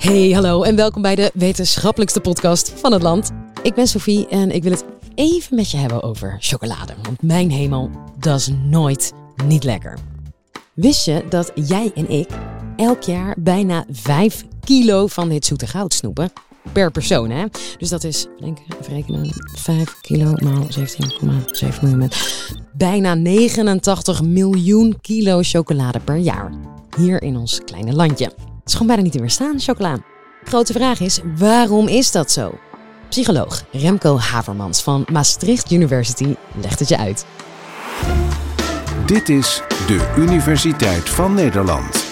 Hey, hallo en welkom bij de wetenschappelijkste podcast van het land. Ik ben Sophie en ik wil het even met je hebben over chocolade. Want mijn hemel, dat is nooit niet lekker. Wist je dat jij en ik elk jaar bijna 5 kilo van dit zoete goud snoepen? Per persoon, hè? Dus dat is, denk ik, even rekenen, 5 kilo maal 17,7 miljoen. Bijna 89 miljoen kilo chocolade per jaar. Hier in ons kleine landje. Het is gewoon bijna niet te weerstaan, chocola. Grote vraag is, waarom is dat zo? Psycholoog Remco Havermans van Maastricht University legt het je uit. Dit is de Universiteit van Nederland.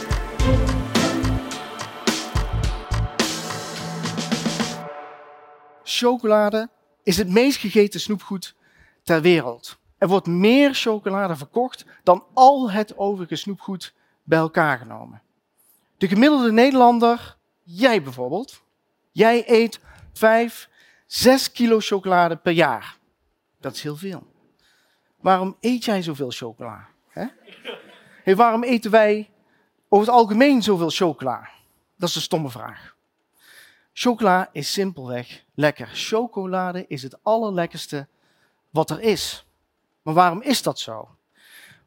Chocolade is het meest gegeten snoepgoed ter wereld. Er wordt meer chocolade verkocht dan al het overige snoepgoed bij elkaar genomen. De gemiddelde Nederlander, jij bijvoorbeeld, jij eet 5, 6 kilo chocolade per jaar. Dat is heel veel. Waarom eet jij zoveel chocola? Hè? Waarom eten wij over het algemeen zoveel chocola? Dat is een stomme vraag. Chocola is simpelweg lekker. Chocolade is het allerlekkerste wat er is. Maar waarom is dat zo?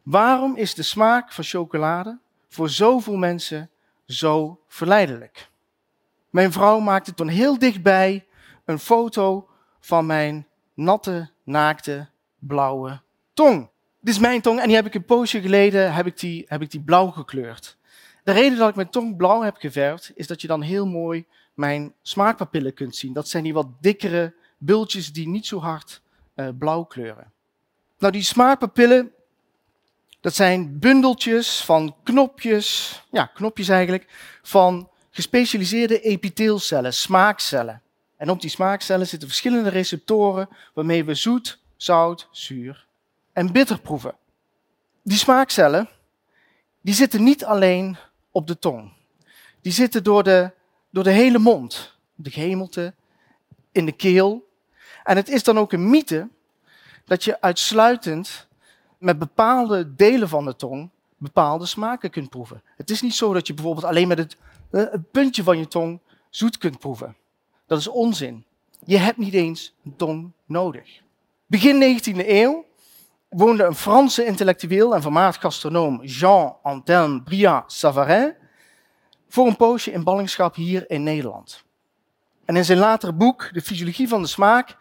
Waarom is de smaak van chocolade voor zoveel mensen zo verleidelijk? Mijn vrouw maakte toen heel dichtbij een foto van mijn natte, naakte, blauwe tong. Dit is mijn tong en die heb ik een poosje geleden heb ik die, heb ik die blauw gekleurd. De reden dat ik mijn tong blauw heb geverfd, is dat je dan heel mooi mijn smaakpapillen kunt zien. Dat zijn die wat dikkere bultjes die niet zo hard uh, blauw kleuren. Nou, die smaakpapillen, dat zijn bundeltjes van knopjes, ja, knopjes eigenlijk, van gespecialiseerde epiteelcellen, smaakcellen. En op die smaakcellen zitten verschillende receptoren waarmee we zoet, zout, zuur en bitter proeven. Die smaakcellen, die zitten niet alleen op de tong. Die zitten door de, door de hele mond, de gehemelte, in de keel. En het is dan ook een mythe dat je uitsluitend met bepaalde delen van de tong bepaalde smaken kunt proeven. Het is niet zo dat je bijvoorbeeld alleen met het, eh, puntje van je tong zoet kunt proeven. Dat is onzin. Je hebt niet eens een tong nodig. Begin 19e eeuw woonde een Franse intellectueel en vermaard gastronoom Jean-Antoine Brillat Savarin voor een poosje in ballingschap hier in Nederland. En in zijn latere boek, De Fysiologie van de Smaak,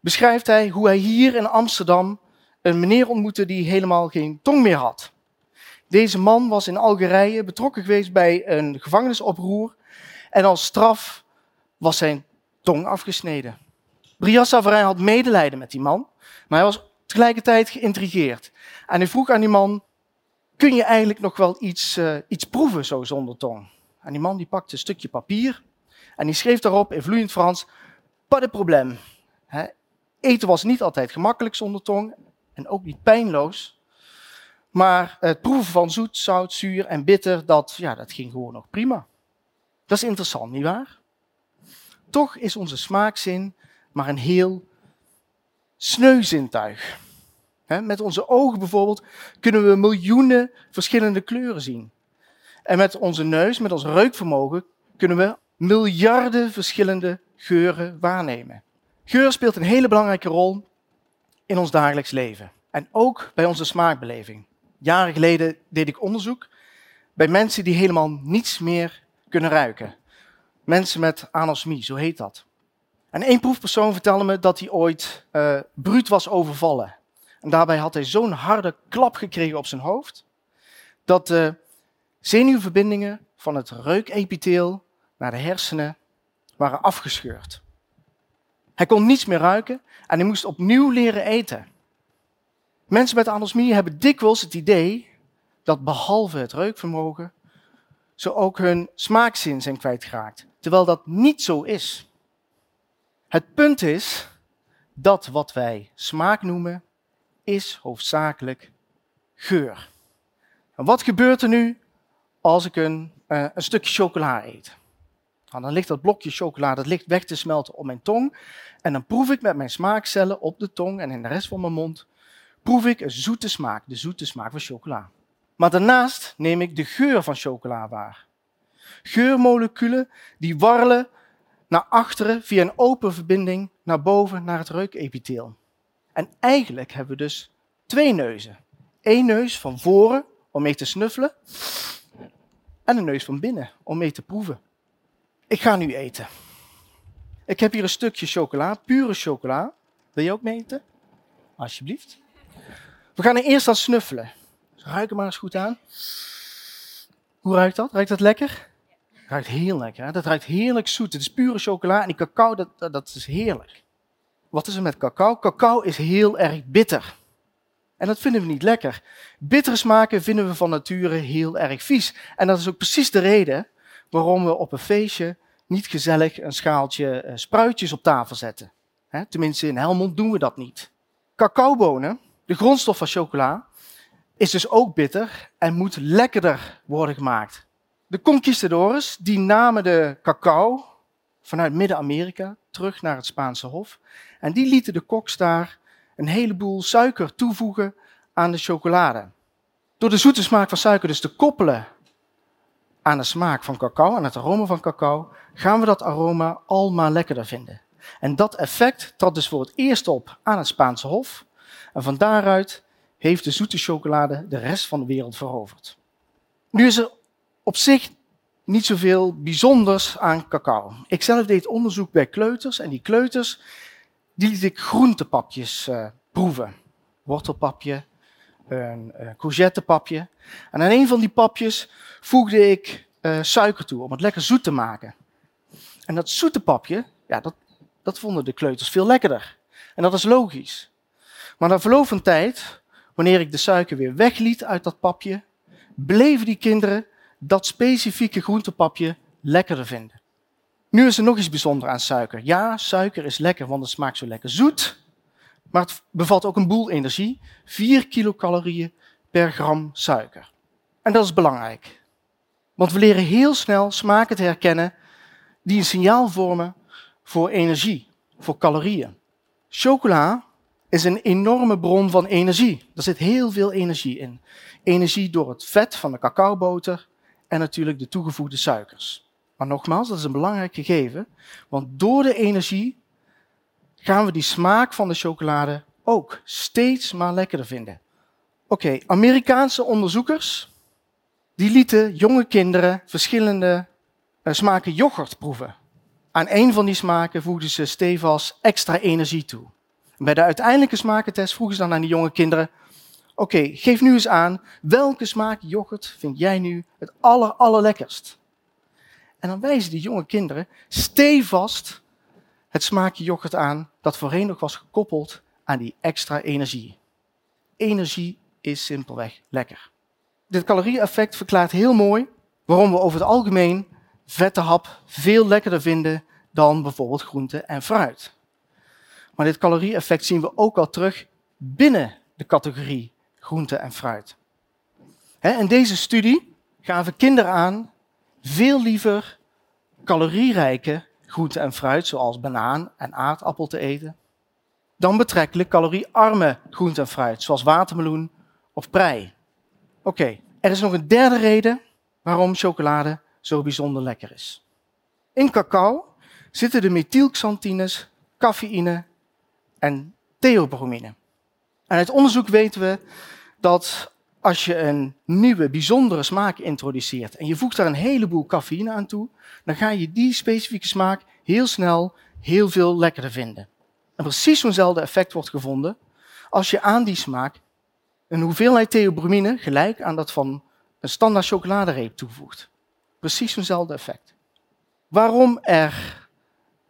beschrijft hij hoe hij hier in Amsterdam een meneer ontmoette die helemaal geen tong meer had. Deze man was in Algerije betrokken geweest bij een gevangenisoproer en als straf was zijn tong afgesneden. Brias Savarin had medelijden met die man, maar hij was tegelijkertijd geïntrigeerd. En hij vroeg aan die man, kun je eigenlijk nog wel iets, uh, iets proeven zo zonder tong? En die man die pakte een stukje papier en die schreef daarop in vloeiend Frans, pas de probleem. eten was niet altijd gemakkelijk zonder tong en ook niet pijnloos. Maar het proeven van zoet, zout, zuur en bitter, dat, ja, dat ging gewoon nog prima. Dat is interessant, nietwaar? Toch is onze smaakzin maar een heel sneu zintuig. Met onze ogen bijvoorbeeld kunnen we miljoenen verschillende kleuren zien. En met onze neus, met ons reukvermogen, kunnen we miljarden verschillende geuren waarnemen. Geur speelt een hele belangrijke rol in ons dagelijks leven. En ook bij onze smaakbeleving. Jaren geleden deed ik onderzoek bij mensen die helemaal niets meer kunnen ruiken. Mensen met anosmie, zo heet dat. En één proefpersoon vertelde me dat hij ooit uh, bruut was overvallen. En daarbij had hij zo'n harde klap gekregen op zijn hoofd, dat de zenuwverbindingen van het reukepitheel naar de hersenen waren afgescheurd. Hij kon niets meer ruiken en hij moest opnieuw leren eten. Mensen met anosmie hebben dikwijls het idee dat behalve het reukvermogen ze ook hun smaakzin zijn kwijtgeraakt, terwijl dat niet zo is. Het punt is dat wat wij smaak noemen, is hoofdzakelijk geur. En wat gebeurt er nu als ik een, uh, een stukje chocola eet? Nou, dan ligt dat blokje chocola dat ligt weg te smelten op mijn tong. En dan proef ik met mijn smaakcellen op de tong en in de rest van mijn mond, proef ik een zoete smaak, de zoete smaak van chocola. Maar daarnaast neem ik de geur van chocola waar. Geurmoleculen die warrelen naar achteren via een open verbinding naar boven naar het reukepitheel. En eigenlijk hebben we dus twee neuzen. Eén neus van voren om mee te snuffelen en een neus van binnen om mee te proeven. Ik ga nu eten. Ik heb hier een stukje chocola, pure chocola. Wil je ook mee eten? Alsjeblieft. We gaan er eerst aan snuffelen. ruik hem maar eens goed aan. Hoe ruikt dat? Ruikt dat lekker? Ruikt heel lekker. Dat ruikt heerlijk zoet. Het is pure chocola en die cacao, dat, dat is heerlijk. Wat is er met cacao? Cacao is heel erg bitter. En dat vinden we niet lekker. Bittere smaken vinden we van nature heel erg vies. En dat is ook precies de reden waarom we op een feestje niet gezellig een schaaltje eh, spruitjes op tafel zetten. Tenminste, in Helmond doen we dat niet. Cacaobonen, de grondstof van chocola, is dus ook bitter en moet lekkerder worden gemaakt. De conquistadores die namen de cacao vanuit Midden-Amerika terug naar het Spaanse Hof. En die lieten de koks daar een heleboel suiker toevoegen aan de chocolade. Door de zoete smaak van suiker dus te koppelen aan de smaak van cacao, aan het aroma van cacao, gaan we dat aroma almaar lekkerder vinden. En dat effect trad dus voor het eerst op aan het Spaanse Hof. En van daaruit heeft de zoete chocolade de rest van de wereld veroverd. Nu is er op zich niet zoveel bijzonders aan cacao. Ik zelf deed onderzoek bij kleuters en die kleuters die liet ik groentepapjes uh, proeven. Wortelpapje, een uh, courgettepapje. En aan een van die papjes voegde ik uh, suiker toe om het lekker zoet te maken. En dat zoete papje, ja, dat, dat vonden de kleuters veel lekkerder. En dat is logisch. Maar na verloop van tijd, wanneer ik de suiker weer wegliet uit dat papje, bleven die kinderen dat specifieke groentepapje lekkerder vinden. Nu is er nog iets bijzonders aan suiker. Ja, suiker is lekker, want het smaakt zo lekker zoet. Maar het bevat ook een boel energie. 4 kilocalorieën per gram suiker. En dat is belangrijk. Want we leren heel snel smaken te herkennen die een signaal vormen voor energie, voor calorieën. Chocola is een enorme bron van energie. Er zit heel veel energie in. Energie door het vet van de cacaoboter en natuurlijk de toegevoegde suikers. Maar nogmaals, dat is een belangrijk gegeven, want door de energie gaan we die smaak van de chocolade ook steeds maar lekkerder vinden. Oké, Amerikaanse onderzoekers die lieten jonge kinderen verschillende uh, smaken yoghurt proeven. Aan een van die smaken voegden ze stevast extra energie toe. bij de uiteindelijke smakentest vroegen ze dan aan die jonge kinderen: Oké, geef nu eens aan welke smaak yoghurt vind jij nu het aller, allerlekkerst? En dan wijzen die jonge kinderen stevast het smaakje yoghurt aan dat voorheen nog was gekoppeld aan die extra energie. Energie is simpelweg lekker. Dit calorie-effect verklaart heel mooi waarom we over het algemeen vette hap veel lekkerder vinden dan bijvoorbeeld groente en fruit. Maar dit calorie-effect zien we ook al terug binnen de categorie groente en fruit. In deze studie gaven kinderen aan veel liever calorierijke groente en fruit, zoals banaan en aardappel, te eten, dan betrekkelijk caloriearme groente en fruit, zoals watermeloen of prei. Oké, er is nog een derde reden waarom chocolade zo bijzonder lekker is. In cacao zitten de methylxanthines, cafeïne en theobromine. En uit onderzoek weten we dat als je een nieuwe, bijzondere smaak introduceert en je voegt daar een heleboel cafeïne aan toe, dan ga je die specifieke smaak heel snel heel veel lekkerder vinden. En precies zo'nzelfde effect wordt gevonden als je aan die smaak een hoeveelheid theobromine gelijk aan dat van een standaard chocoladereep toevoegt. Precies zo'nzelfde effect. Waarom er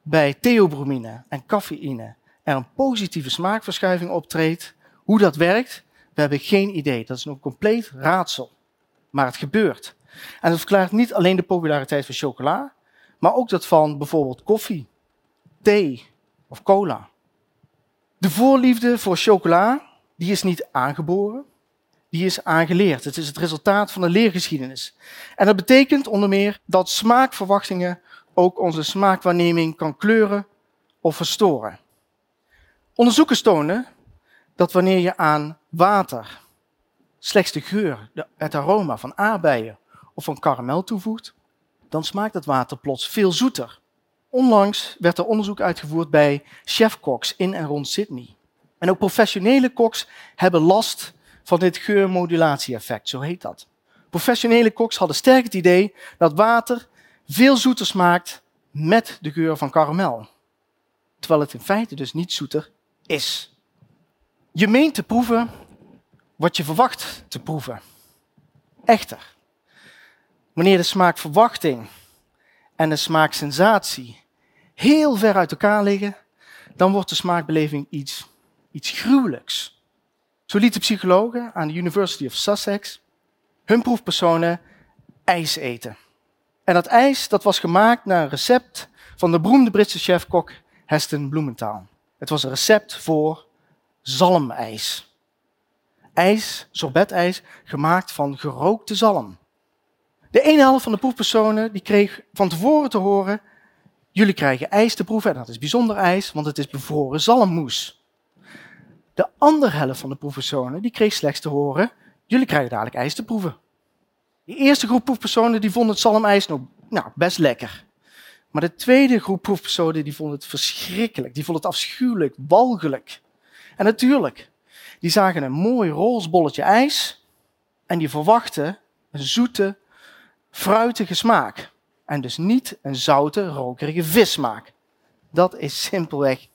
bij theobromine en cafeïne er een positieve smaakverschuiving optreedt, hoe dat werkt, we hebben geen idee. Dat is een compleet raadsel. Maar het gebeurt. En dat verklaart niet alleen de populariteit van chocola, maar ook dat van bijvoorbeeld koffie, thee of cola. De voorliefde voor chocola, die is niet aangeboren, die is aangeleerd. Het is het resultaat van de leergeschiedenis. En dat betekent onder meer dat smaakverwachtingen ook onze smaakwaarneming kan kleuren of verstoren. Onderzoekers tonen dat wanneer je aan water slechts de geur, het aroma van aardbeien of van karamel toevoegt, dan smaakt het water plots veel zoeter. Onlangs werd er onderzoek uitgevoerd bij chefkoks in en rond Sydney. En ook professionele koks hebben last van dit geurmodulatie-effect, zo heet dat. Professionele koks hadden sterk het idee dat water veel zoeter smaakt met de geur van karamel. Terwijl het in feite dus niet zoeter is. Je meent te proeven wat je verwacht te proeven. Echter, wanneer de smaakverwachting en de smaaksensatie heel ver uit elkaar liggen, dan wordt de smaakbeleving iets, iets gruwelijks. Zo lieten psychologen aan de University of Sussex hun proefpersonen ijs eten. En dat ijs dat was gemaakt naar een recept van de beroemde Britse chef-kok Heston Blumenthal. Het was een recept voor zalmijs. IJs, sorbetijs, gemaakt van gerookte zalm. De ene helft van de proefpersonen die kreeg van tevoren te horen: jullie krijgen ijs te proeven en dat is bijzonder ijs, want het is bevroren zalmmoes. De andere helft van de proefpersonen die kreeg slechts te horen: jullie krijgen dadelijk ijs te proeven. De eerste groep proefpersonen die vonden het zalmijs nog nou, best lekker. Maar de tweede groep proefpersonen die vonden het verschrikkelijk. Die vonden het afschuwelijk, walgelijk. En natuurlijk, die zagen een mooi roze bolletje ijs en die verwachten een zoete, fruitige smaak. En dus niet een zoute, rokerige vissmaak. Dat is simpelweg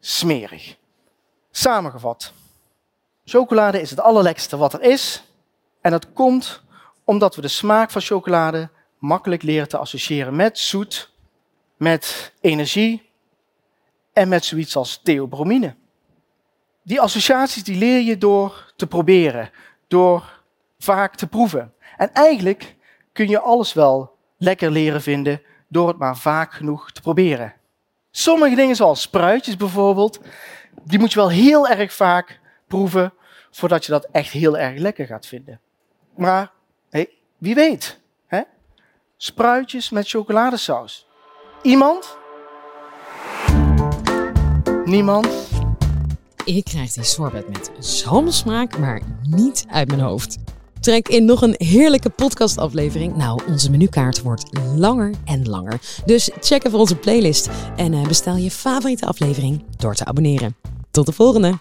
smerig. Samengevat. Chocolade is het allerlekkerste wat er is. En dat komt omdat we de smaak van chocolade makkelijk leren te associëren met zoet, met energie en met zoiets als theobromine. Die associaties die leer je door te proberen, door vaak te proeven. En eigenlijk kun je alles wel lekker leren vinden door het maar vaak genoeg te proberen. Sommige dingen zoals spruitjes bijvoorbeeld, die moet je wel heel erg vaak proeven voordat je dat echt heel erg lekker gaat vinden. Maar hey, wie weet, hè? spruitjes met chocoladesaus. Iemand? Niemand? Ik krijg die sorbet met zalmsmaak, maar niet uit mijn hoofd. Trek in nog een heerlijke podcastaflevering. Nou, onze menukaart wordt langer en langer. Dus check even onze playlist en eh, bestel je favoriete aflevering door te abonneren. Tot de volgende!